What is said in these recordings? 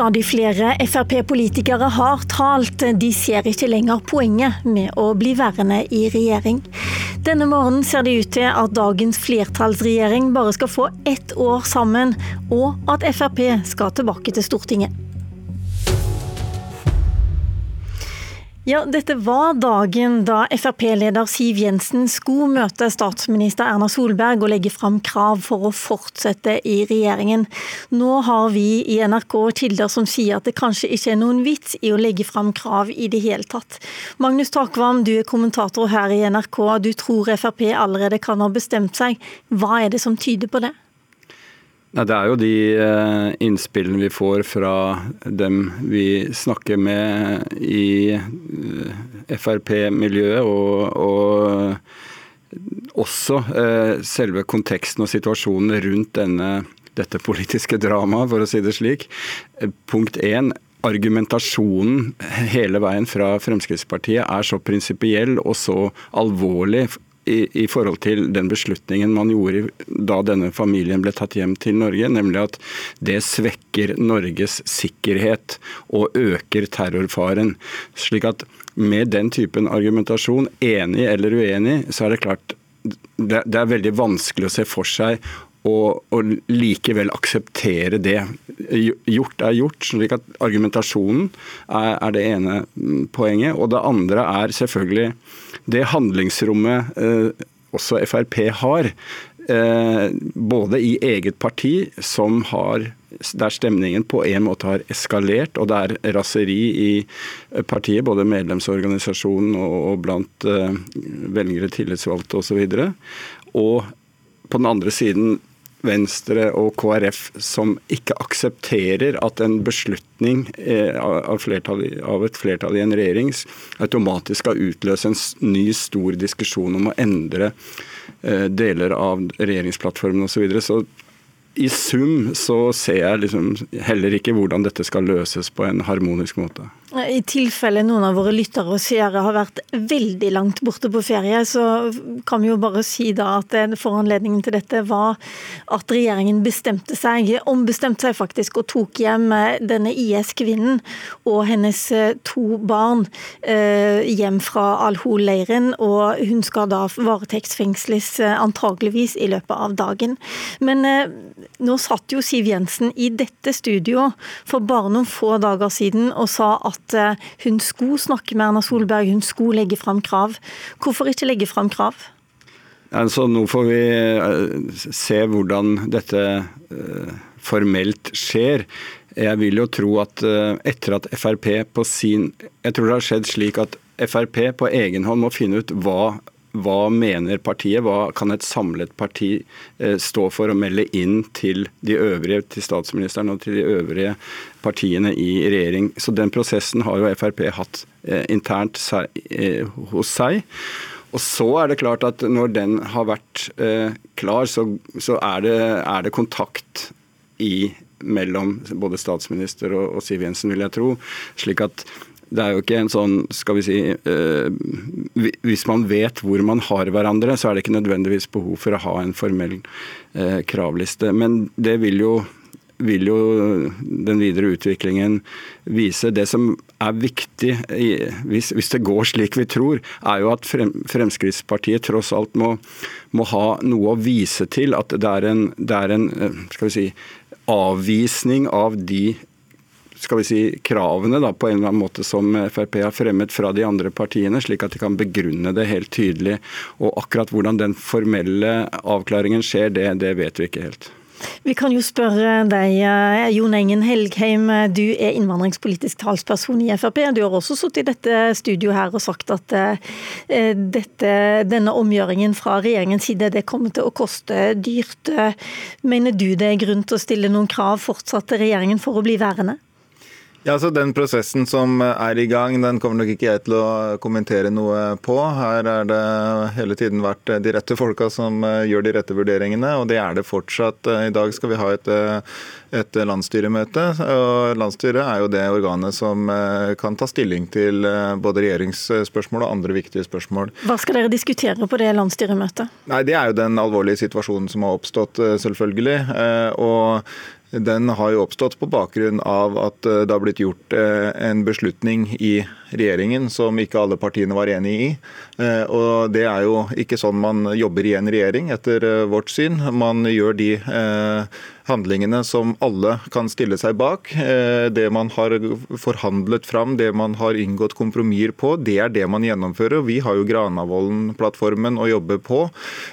Stadig flere Frp-politikere har talt. De ser ikke lenger poenget med å bli værende i regjering. Denne morgenen ser det ut til at dagens flertallsregjering bare skal få ett år sammen, og at Frp skal tilbake til Stortinget. Ja, dette var dagen da Frp-leder Siv Jensen skulle møte statsminister Erna Solberg og legge fram krav for å fortsette i regjeringen. Nå har vi i NRK kilder som sier at det kanskje ikke er noen vits i å legge fram krav i det hele tatt. Magnus Takvam, du er kommentator her i NRK. Du tror Frp allerede kan ha bestemt seg. Hva er det som tyder på det? Nei, Det er jo de eh, innspillene vi får fra dem vi snakker med i eh, Frp-miljøet, og, og, også eh, selve konteksten og situasjonen rundt denne, dette politiske dramaet, for å si det slik. Punkt én, argumentasjonen hele veien fra Fremskrittspartiet er så prinsipiell og så alvorlig i, forhold til den beslutningen man gjorde da denne familien ble tatt hjem til Norge, nemlig at det svekker Norges sikkerhet og øker terrorfaren. Slik at med den typen argumentasjon, enig eller uenig, så er det klart det er veldig vanskelig å se for seg og, og, likevel akseptere det. Gjort er gjort. slik at Argumentasjonen er, er, det ene poenget. Og det andre er selvfølgelig det handlingsrommet eh, også Frp har. Eh, både i eget parti, som har der stemningen på en måte har eskalert, og det er raseri i partiet, både medlemsorganisasjonen og, og blant eh, velgere, tillitsvalgte osv. Og, så og på den andre siden Venstre og KrF som ikke aksepterer at en beslutning av, av, av, et flertall i en regjering automatisk skal utløse en ny stor diskusjon om å endre eh, deler av regjeringsplattformen osv. Så, videre. så i sum så ser jeg liksom heller ikke hvordan dette skal løses på en harmonisk måte. I tilfelle noen av våre lyttere og seere har vært veldig langt borte på ferie, så kan vi jo bare si da at foranledningen til dette var at regjeringen bestemte seg, ombestemte seg faktisk og tok hjem denne IS-kvinnen og hennes eh, to barn eh, hjem fra Al-Hol-leiren. Og hun skal da varetektsfengsles eh, antageligvis i løpet av dagen. Men nå satt jo Siv Jensen i dette studio for bare noen få dager siden og sa at at eh, hun skulle snakke med Erna Solberg, hun skulle legge fram krav. Hvorfor ikke legge fram krav? Altså, nå får vi eh, se hvordan dette eh, formelt skjer. Jeg vil jo tro at etter at Frp på sin Jeg tror det har skjedd slik at Frp på egen hånd må finne ut hva hva mener partiet, hva kan et samlet parti eh, stå for å melde inn til de øvrige, til statsministeren og til de øvrige partiene i regjering. Så den prosessen har jo Frp hatt eh, internt eh, hos seg. Og så er det klart at når den har vært klar, så, er, det, er, det, kontakt i mellom både statsminister og Siv Jensen, vil jeg tro. slik at det er jo ikke en sånn, skal vi si eh, Hvis man vet hvor man har hverandre, så er det ikke nødvendigvis behov for å ha en formell eh, kravliste. Men det vil jo, vil jo den videre utviklingen vise. Det som er viktig, hvis, hvis, det går slik vi tror, er jo at Fremskrittspartiet tross alt må, må ha noe å vise til. At det er en, det er en eh, skal vi si, avvisning av de skal vi si, kravene da, på en eller annen måte som Frp har fremmet fra de andre partiene, slik at de kan begrunne det helt tydelig. Og akkurat hvordan den formelle avklaringen skjer, det, det vet vi ikke helt. Vi kan jo spørre deg, eh, Jon Engen Helgheim. Du er innvandringspolitisk talsperson i Frp. Du har også sittet i dette studioet her og sagt at eh, dette, denne omgjøringen fra regjeringens side det kommer til å koste dyrt. Mener du det er grunn til å stille noen krav fortsatt til regjeringen for å bli værende? Ja, så Den prosessen som er i gang, den kommer nok ikke jeg til å kommentere noe på. Her er det hele tiden vært de rette folka som eh, gjør de rette vurderingene, og det er det fortsatt. I dag skal vi ha et, eh, et landsstyremøte. og Landsstyret er jo det organet som eh, kan ta stilling til både regjeringsspørsmål og andre viktige spørsmål. Hva skal dere diskutere på det landsstyremøtet? Nei, Det er jo den alvorlige situasjonen som har oppstått, selvfølgelig. Og den har jo oppstått på bakgrunn av at eh, det har blitt gjort eh, en beslutning i regjeringen som ikke alle partiene var enig i. Eh, og Det er jo ikke sånn man jobber i en regjering, etter vårt syn. Man gjør de handlingene som alle kan stille seg bak. Det man har forhandlet fram, det man har inngått kompromisser på, det er det man gjennomfører. Vi har jo Granavolden-plattformen å jobbe på.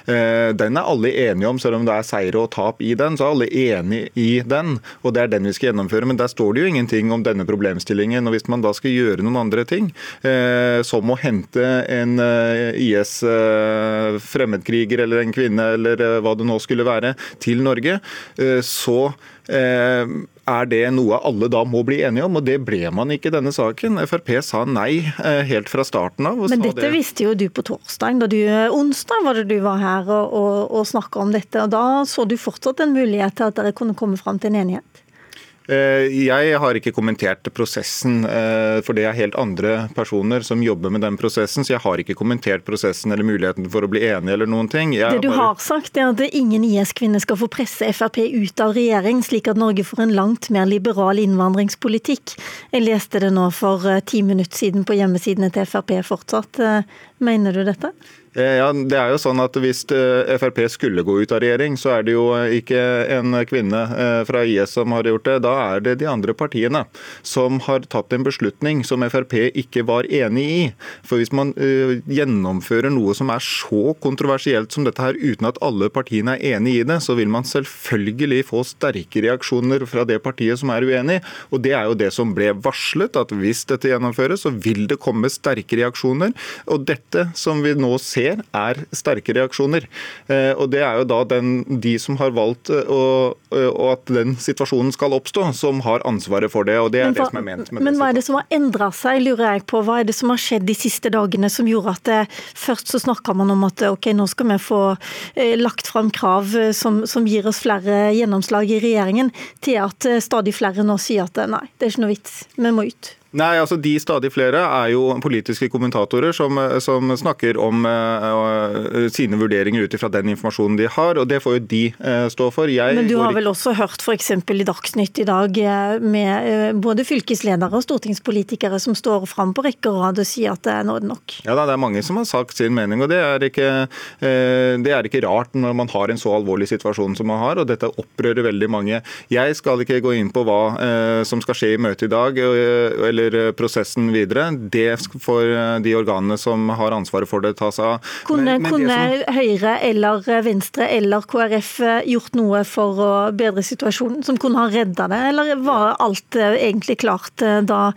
Den er alle enige om, selv om det er seire og tap i den. så er alle enige i den, og det er den vi skal gjennomføre. Men der står det jo ingenting om denne problemstillingen. og Hvis man da skal gjøre noen andre ting, eh, som å hente en eh, IS-fremmedkriger eh, eller en kvinne eller eh, hva det nå skulle være, til Norge, eh, så eh, er det noe alle da må bli enige om, og det ble man ikke i denne saken. Frp sa nei helt fra starten av. Men dette det. visste jo du på torsdag. da du, Onsdag var det du var her og, og, og snakka om dette. og Da så du fortsatt en mulighet til at dere kunne komme fram til en enighet? Eh, jeg har ikke kommentert prosessen, eh, for det er helt andre personer som jobber med den prosessen. Så jeg har ikke kommentert prosessen eller muligheten for å bli enig eller noen ting. Jeg det du har sagt er at ingen IS-kvinne skal få presse Frp ut av regjering, slik at Norge får en langt mer liberal innvandringspolitikk. Jeg leste det nå for eh, ti minutter siden på hjemmesidene til Frp fortsatt. Mener du dette? Eh, ja, det er jo sånn at Hvis eh, Frp skulle gå ut av regjering, så er det jo ikke en kvinne eh, fra IS som har gjort det. Da er det de andre partiene som har tatt en beslutning som Frp ikke var enig i. For Hvis man gjennomfører noe som er så kontroversielt som dette her, uten at alle partiene er enig i det, så vil man selvfølgelig få sterke reaksjoner fra det partiet som er uenig. Og Det er jo det som ble varslet, at hvis dette gjennomføres, så vil det komme sterke reaksjoner. Og dette som vi nå ser ser, er sterke reaksjoner. Eh, og Det er jo da den, de som har valgt eh, å, eh, at den situasjonen skal oppstå, som har ansvaret for det. og det er hva, det som er ment med Men hva er det som har endra seg, lurer jeg på. Hva er det som har skjedd de siste dagene som gjorde at det, først så snakka man om at ok, nå skal vi få lagt fram krav som, som gir oss flere gjennomslag i regjeringen, til at stadig flere nå sier at nei, det er ikke noe vits, vi må ut. Nei, altså De stadig flere er jo politiske kommentatorer som, som snakker om uh, sine vurderinger ut ifra den informasjonen de har, og det får jo de uh, stå for. Jeg Men du har vel også hørt f.eks. i Dagsnytt i dag med uh, både fylkesledere og stortingspolitikere som står fram på rekke og rad og sier at nå er det nok? Ja da, det er mange som har sagt sin mening, og det er, ikke, det er ikke rart når man har en så alvorlig situasjon som man har, og dette opprører veldig mange. Jeg skal ikke gå inn på hva som skal skje i møtet i dag. eller eller eh, prosessen videre. Det får eh, de organene som har ansvaret for det, ta seg av. Kunne, men, men kunne som... Høyre eller Venstre eller KrF eh, gjort noe for å bedre situasjonen, som kunne ha redda det, eller var alt egentlig klart da,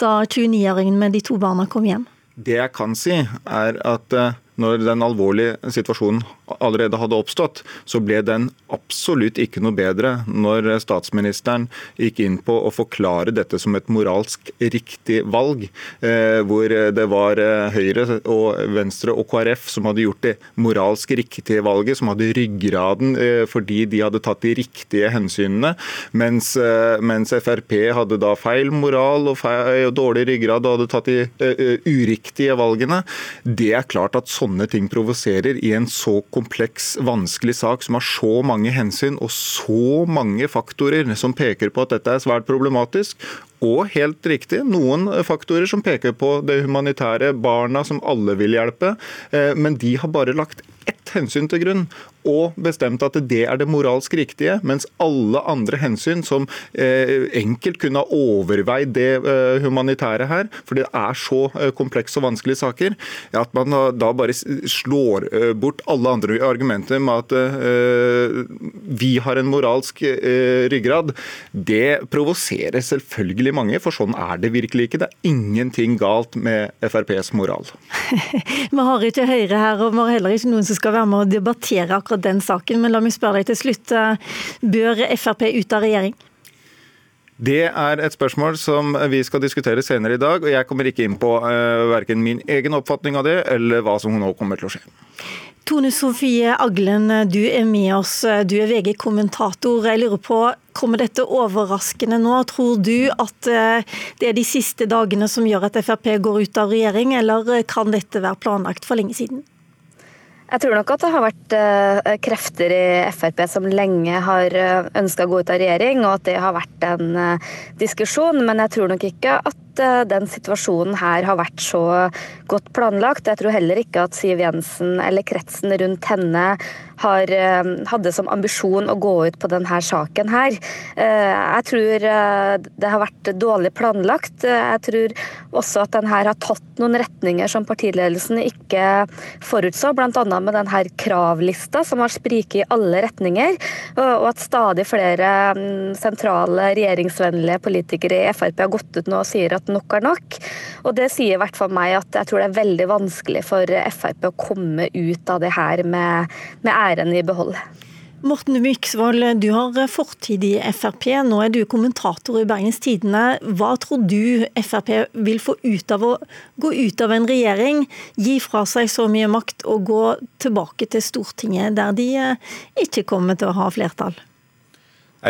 da 29-åringen med de to barna kom hjem? Det jeg kan si, er at når den alvorlige situasjonen allerede hadde oppstått, så ble den absolutt ikke noe bedre når statsministeren gikk inn på å forklare dette som et moralsk riktig valg, eh, hvor det var eh, Høyre og Venstre og KrF som hadde gjort det moralsk riktige valget, som hadde ryggraden eh, fordi de hadde tatt de riktige hensynene, mens, mens Frp hadde da feil moral og, feil, og dårlig ryggrad og hadde tatt de uriktige valgene. Det er klart at sånne ting provoserer i en så kompleks, vanskelig sak som har så mange hensyn og så mange faktorer som peker på at dette er svært problematisk. Og helt riktig, noen faktorer som peker på det humanitære, barna som alle vil hjelpe. Eh, men de har bare lagt ett hensyn til grunn, og bestemt at det er det moralsk riktige, mens alle andre hensyn som eh, enkelt kunne ha overveid det eh, humanitære her, for det er så eh, komplekse og vanskelige saker, at man da bare slår bort alle andre argumenter med at vi har en moralsk ryggrad, det provoserer selvfølgelig mange, for sånn er det virkelig ikke. Det er ingenting galt med FrPs moral. vi har ikke Høyre her, og vi har heller ikke noen som skal være med og debattere akkurat den saken. Men la meg spørre deg til slutt. Bør Frp ut av regjering? Det er et spørsmål som vi skal diskutere senere i dag. og Jeg kommer ikke inn på uh, verken min egen oppfatning av det, eller hva som nå kommer til å skje. Tone Sofie Aglen, du er med oss. Du er VG-kommentator. Jeg lurer på, Kommer dette overraskende nå? Tror du at eh, det er de siste dagene som gjør at Frp går ut av regjering, eller kan dette være planlagt for lenge siden? Jeg tror nok at det har vært uh, krefter i Frp som lenge har ønska å gå ut av regjering, og at det har vært en diskusjon. Men jeg tror nok ikke at den situasjonen her har vært så godt planlagt. Jeg tror heller ikke at Siv Jensen eller kretsen rundt henne har, hadde som ambisjon å gå ut på denne saken her. Jeg tror det har vært dårlig planlagt. Jeg tror også at den har tatt noen retninger som partiledelsen ikke forutså, bl.a med denne kravlista som har spriket i alle retninger, og at stadig flere mm, sentrale regjeringsvennlige politikere i Frp har gått ut nå og sier at nok er nok. Og Det sier i hvert fall meg at jeg tror det er veldig vanskelig for Frp å komme ut av det her med, med æren i behold. Morten Myksvold, du har fortid i Frp. Nå er du kommentator i Bergens Tidende. Hva tror du Frp vil få ut av å gå ut av en regjering, gi fra seg så mye makt og gå tilbake til Stortinget, der de eh, ikke kommer til å ha flertall?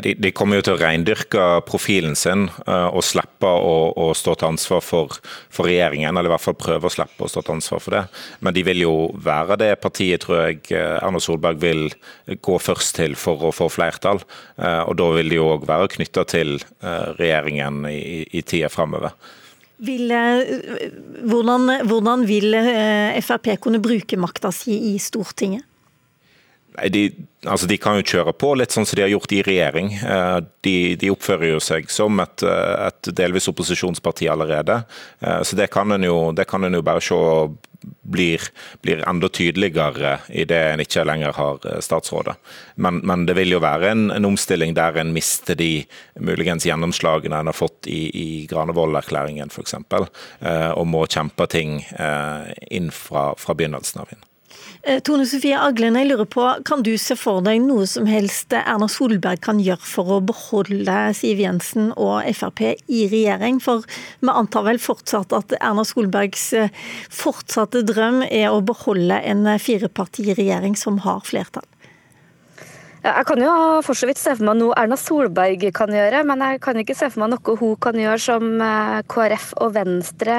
De, de, kommer jo til å reindyrke profilen sin uh, og slippe å, å, stå til ansvar for, for, regjeringen, eller i hvert fall prøve å slippe å stå til ansvar for det. Men de vil jo være det partiet, tror jeg, eh, Erna Solberg vil gå først til for å få flertall. Uh, og da vil de jo òg være knytta til regjeringen i, i tida framover. Hvordan, hvordan vil Frp kunne bruke makta si i Stortinget? De, altså de, kan jo kjøre på litt sånn som de har gjort i regjering. Eh, de, de oppfører jo seg som et, eh, et, delvis opposisjonsparti allerede. Eh, så det kan en jo, jo, bare se blir, blir enda tydeligere i det en ikke lenger har statsrådet. Men, men det vil jo være en, en, omstilling der en mister de muligens gjennomslagene en har fått i, i Granavolden-erklæringen f.eks., og må kjempe ting inn fra, fra begynnelsen av. inn. Eh, Tone Sofie Aglen, jeg lurer på, kan du se for deg noe som helst Erna Solberg kan gjøre for å beholde Siv Jensen og Frp i regjering? For vi antar vel fortsatt at Erna Solbergs eh, fortsatte drøm er å beholde en firepartiregjering som har flertall? Jeg kan jo for så vidt se for meg noe Erna Solberg kan gjøre, men jeg kan ikke se for meg noe hun kan gjøre som eh, KrF og Venstre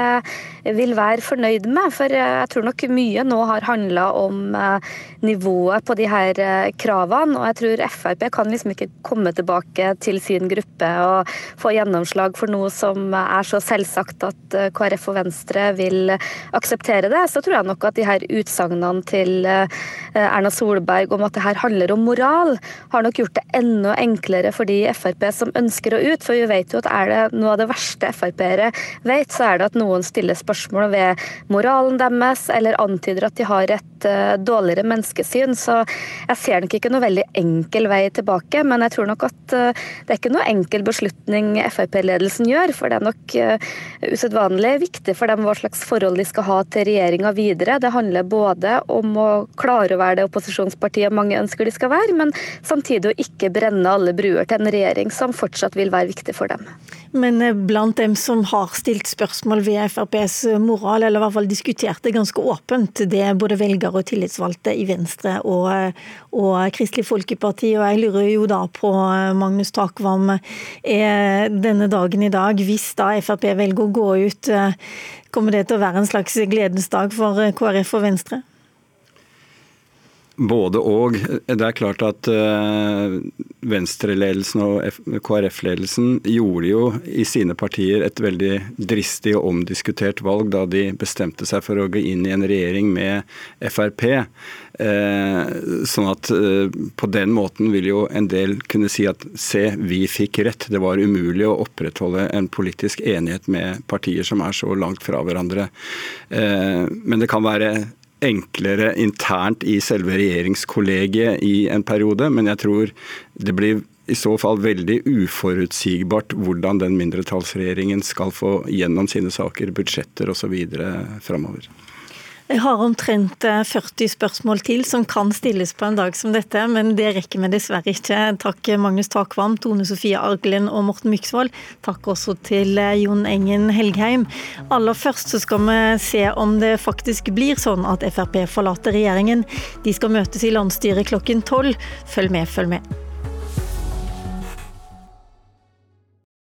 vil være fornøyd med. For eh, jeg tror nok mye nå har handla om eh, nivået på de her kravene. Og jeg tror Frp kan liksom ikke komme tilbake til sin gruppe og få gjennomslag for noe som er så selvsagt at KrF og Venstre vil akseptere det. Så tror jeg nok at de her utsagnene til Erna Solberg om at det her handler om moral, har nok gjort det enda enklere for de Frp som ønsker å ut. For vi vet jo at er det noe av det verste Frp-ere vet, så er det at noen stiller spørsmål ved moralen deres, eller antyder at de har et uh, dårligere menneskesyn. Så jeg ser nok ikke noe veldig enkel vei tilbake, men jeg tror nok at uh, det er ikke noe enkel beslutning Frp-ledelsen gjør. For det er nok uh, usedvanlig viktig for dem hva slags forhold de skal ha til regjeringa videre. Det handler både om å klare å være det opposisjonspartiet mange ønsker de skal være, men samtidig å ikke brenne alle bruer til en regjering som fortsatt vil være viktig for dem. Men eh, blant dem som har stilt spørsmål ved FrPs moral, eller i hvert fall diskutert det ganske åpent, det er både velgere og tillitsvalgte i Venstre og, og Kristelig Folkeparti. Og jeg lurer jo da på, eh, Magnus Takvam, er denne dagen i dag, hvis da Frp velger å gå ut, eh, kommer det til å være en slags gledens dag for KrF og Venstre? Både og. Det er klart at uh, Venstre-ledelsen og KrF-ledelsen gjorde jo i sine partier et veldig dristig og omdiskutert valg da de bestemte seg for å gå inn i en regjering med Frp. Uh, sånn at uh, på den måten vil jo en del kunne si at se, vi fikk rett. Det var umulig å opprettholde en politisk enighet med partier som er så langt fra hverandre. Men det kan være enklere internt i selve regjeringskollegiet i en periode, men jeg tror det blir i så fall veldig uforutsigbart hvordan den mindretallsregjeringen skal få gjennom sine saker, budsjetter osv. framover. Jeg har omtrent 40 eh, spørsmål til som kan stilles på en dag som dette, men det rekker vi dessverre ikke. Takk Magnus Takvam, Tone Sofie Arglen og Morten Myksvold. Takk også til eh, Jon Engen Helgheim. Aller først så skal vi se om det faktisk blir sånn at Frp forlater regjeringen. De skal møtes i landsstyret klokken tolv. Følg med, følg med.